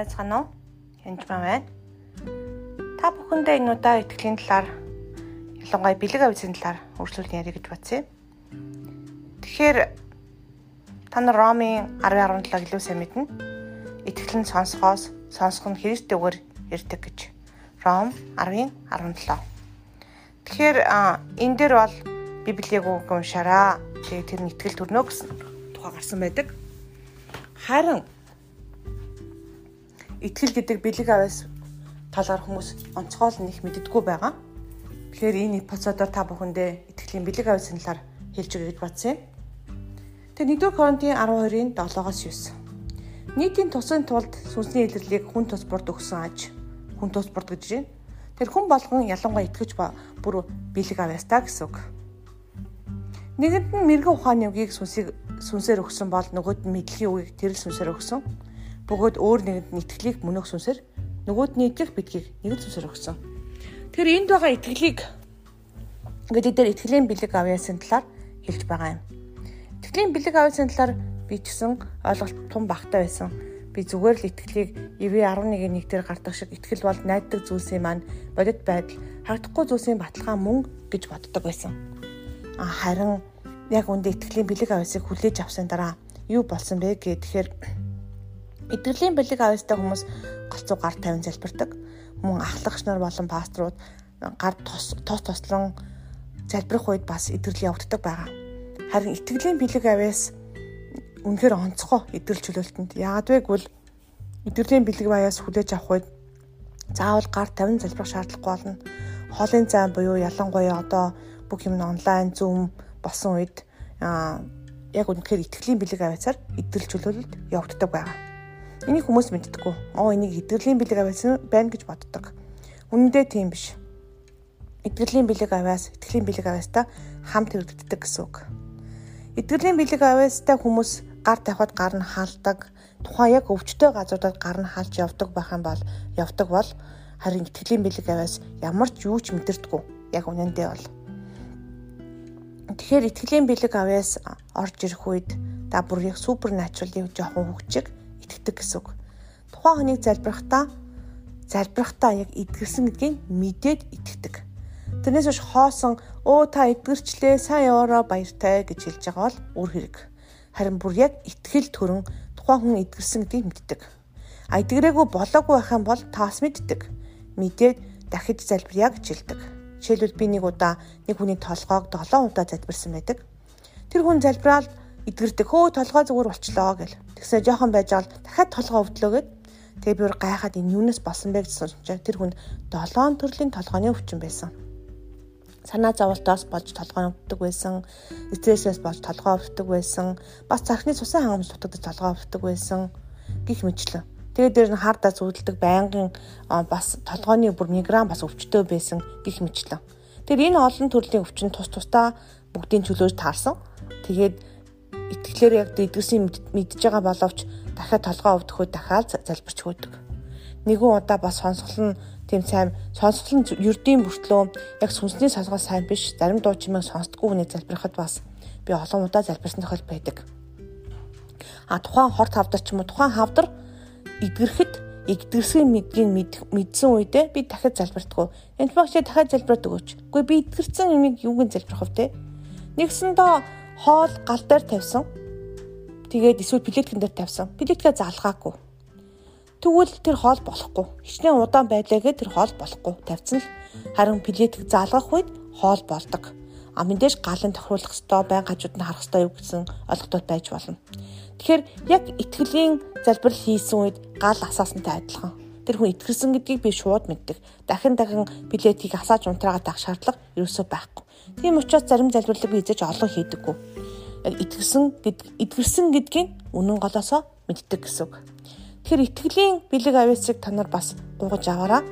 байцгаана уу? Энд байна. Та бүхэндээ энэ удаа итгэлийн талаар ялангуяа бэлэг авьяасын талаар үргэлжлүүлэн ярих гэж бодсон юм. Тэгэхээр та нар Ромын 10:17 илүү сайн мэднэ. Итгэл нь сонсохоос, сонсох нь Христэгээр ирдэг гэж. Ром 10:17. Тэгэхээр энэ дээр бол Библийг үг уншаараа. Тэгээ тэр нь итгэл төрнө гэсэн тухай гарсан байдаг. Харин итгэл гэдэг бэлэг аваас талаар хүмүүс онцгой л нэг мэддэггүй байгаа. Тэгэхээр энэ эпизодоор та бүхэндээ итгэлийн бэлэг аваасын талаар хэлж өгье гэж бодсон юм. Тэгээ 1-р Коринтын 12-ын 7-оос 9. Нийтийн тусын тулд сүнсний илэрлийг хүн тус бурд өгсөн аж хүн тус бурд гэж байна. Тэр хүн болгон ялангуяа итгэж бүр бэлэг аваастаа гэсэн үг. Нэгэнд нь мэрэгэн ухааны үгийг сүнсийг сүнсээр өгсөн бол нөгөөд нь мэдлэгийн үгийг тэрл сүнсээр өгсөн бөгөөд өөр нэгэнд нь итгэлийг мөнөх сүнсээр нөгөөд нь итгэх бидгийг нэг л сүнсээр өгсөн. Тэгэхээр энд байгаа итгэлийг ингээд дээр итгэлийн бэлэг авьяасын талаар хэлж байгаа юм. Итгэлийн бэлэг авьяасын талаар би ч гэсэн ойлголт тун багтаа байсан. Би зүгээр л итгэлийг EV 11-ийн 1 дээр гардаг шиг итгэл бол найддаг зүйлсийн маань бодит байдал харагдахгүй зүйлсийн баталгаа мөн гэж боддог байсан. А харин яг үндэ итгэлийн бэлэг авьяасыг хүлээж авсан дараа юу болсон бэ гэхээр Итгэлийн бэлэг авьяастай хүмүүс голцоо гар тавин залбирдаг. Мөн ахлагч нар болон пасторууд гар тос тос тослон залбирх үед бас итгэл явагддаг байгаа. Харин итгэлийн бэлэг авьяас үнэхээр онцгой итгэл чөлөөлтөнд. Яагад вэ гэвэл итгэлийн бэлэг авьяас хүлээж авах үед заавал гар тавин залбирх шаардлагагүй болно. Хоолын зайн буюу ялангуяа одоо бүх юм онлайн зүүм болсон үед яг үнэхээр итгэлийн бэлэг авьяасаар итгэл чөлөөлөлт явагддаг байгаа. Энийг хүмүүс мэддэггүй. Оо энийг итгэлийн бэлэг авьяас байна гэж боддог. Үнэндээ тийм биш. Итгэлийн бэлэг авьяас, итгэлийн бэлэг авьяастай хамт хэрэгддэг гэсэн үг. Итгэлийн бэлэг авьяастай хүмүүс гар тавихад гар нь хаалдаг. Тухайн яг өвчтөй газруудад гар нь хаалж явдаг байх юм бол явдаг бол харин итгэлийн бэлэг авьяас ямар ч юу ч мэдэрдэггүй. Яг үнэндээ бол. Тэгэхээр итгэлийн бэлэг авьяас орж ирэх үед та бүр яг супер натурал жоохон хөвчөг итгэдэг гэсэн үг. Тухайн хүнийг залбирахдаа залбирахдаа яг эдгэрсэн гэдгийг мэдээд итгэдэг. Тэрнээс биш хоосон өө та эдгэрчлээ сайн яваараа баяртай гэж хэлж байгаа бол үр хэрэг. Харин бүр яг итгэл төрөн тухайн хүн эдгэрсэн гэдгийг мэддэг. А эдгэрээгүй болоогүй байх юм бол таас мэддэг. Мэдээд дахиж залбирая гэж хэлдэг. Жишээлбэл би нэг удаа нэг хүний толгоог 7 удаа залбирсан байдаг. Тэр хүн залбираад эдгэрдэг хөө толгой зүгээр болчлоо гэл. Тэгсээ жоохон байж байгаа дахиад толгой өвдлөөгээд тэгээ би өөр гайхаад энэ юунаас болсон бэ гэж сонсчаа. Тэр хүнд 7 төрлийн толгойн өвчин байсан. Санаа зовлтоос болж толгой өвддөг байсан, стрессээс болж толгой өвддөг байсан, бас цархны цусан хангамж дутагдаж толгой өвддөг байсан гих мэтлээ. Тэгээд дээр нь хардаа зүудэлдэг байнгын бас толгойн бүр мигран бас өвчтөө байсан гих мэтлээ. Тэр энэ олон төрлийн өвчин тус тусдаа бүгдийн чөлөөж таарсан. Тэгээд итгэлээр яг эдгэрсийн мэдж байгаа боловч дахиад толгоо өвдөхөө дахиад залбирч хөөдөг. Нэгэн удаа бас сонсгол нь тийм сайн сонсгол нь ердийн бүртлөө яг сүнсний сонсгол сайн биш зарим дуу чимээг сонсдггүй хүнийг залбирахад бас би олон удаа залбирсан тохиол байдаг. А тухайн хорт хавдар ч юм уу тухайн хавдар эдгэрхэд эдгэрсгийн мэдгийг мэдсэн үедээ би дахиад залбирдаггүй. Энд багч дахиад залбираад өгөөч. Үгүй би эдгэрсэн юмыг юуг нь залбирах вэ? Нэгсэндээ хоол гал дээр тавьсан. Тэгээд эсвэл плеткэн дээр тавьсан. Плетгээ залгаагүй. Тэгвэл тэр хоол болохгүй. Хичнээн удаан байлаагээ тэр хоол болохгүй. Тавьсан л харин плетг залгах үед хоол болдог. А мэдээж галын тохируулах ёстой, байн гажууд нь харах ёстой юу гэсэн ойлголтууд байж болно. Тэгэхээр яг итгэлийн залбирал хийсэн үед гал асаасантай адилхан. Тэр хүн итгэрсэн гэдгийг би шууд мэддэг. Дахин дахин билетийг асааж унтраагаад авах шаардлага ерөөсөө байхгүй. Тийм учраас зарим залбирлыг би эзэж олон хийдэггүй. Яг итгэрсэн эдгэрсэн гэдгийг үнэн голоосоо мэддэг гэсэн үг. Тэгэхээр итгэлийн бэлэг авьяасыг та нар бас гуйж аваараа.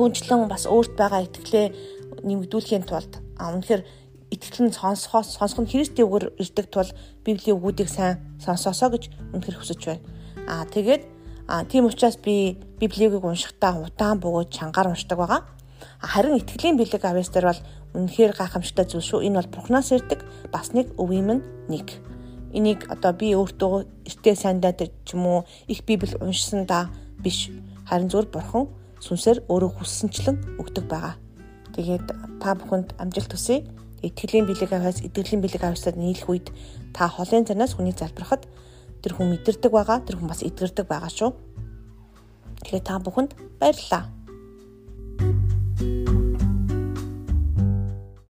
Түүнчлэн бас өөрт байгаа итгэлээ нэмэгдүүлэхийн тулд үнэхээр итгэл нь сонсохоос сонсох нь Христийн үгээр ирдэг тул Библийн үгүүдийг сайн сонсоосоо гэж үнэхээр хүсэж байна. Аа тэгээд А тийм учраас би Библийг уншихдаа удаан бөгөөд чангаар уншдаг байгаа. Харин итгэлийн бэлэг авьяас дээр бол үнэхээр гайхамшигтай зүйл шүү. Энэ бол Бурханаас ирдэг бас нэг өвийн минь нэг. энийг одоо би өөртөө эртээ сайндаа ч юм уу их библ уншсан да биш. Харин зөвөр бурхан сүнсээр өөрөө хүссэнчлэн өгдөг байгаа. Тэгээд та бүхэнд амжилт хүсье. Итгэлийн бэлэг аваас итгэлийн бэлэг аваасад нийлэх үед та холын цанаас хүний залбирахад тэр хүн мэдэрдэг байгаа, тэр хүн бас эдгэрдэг байгаа шүү. Тэгэхээр та бүхэнд баярлалаа.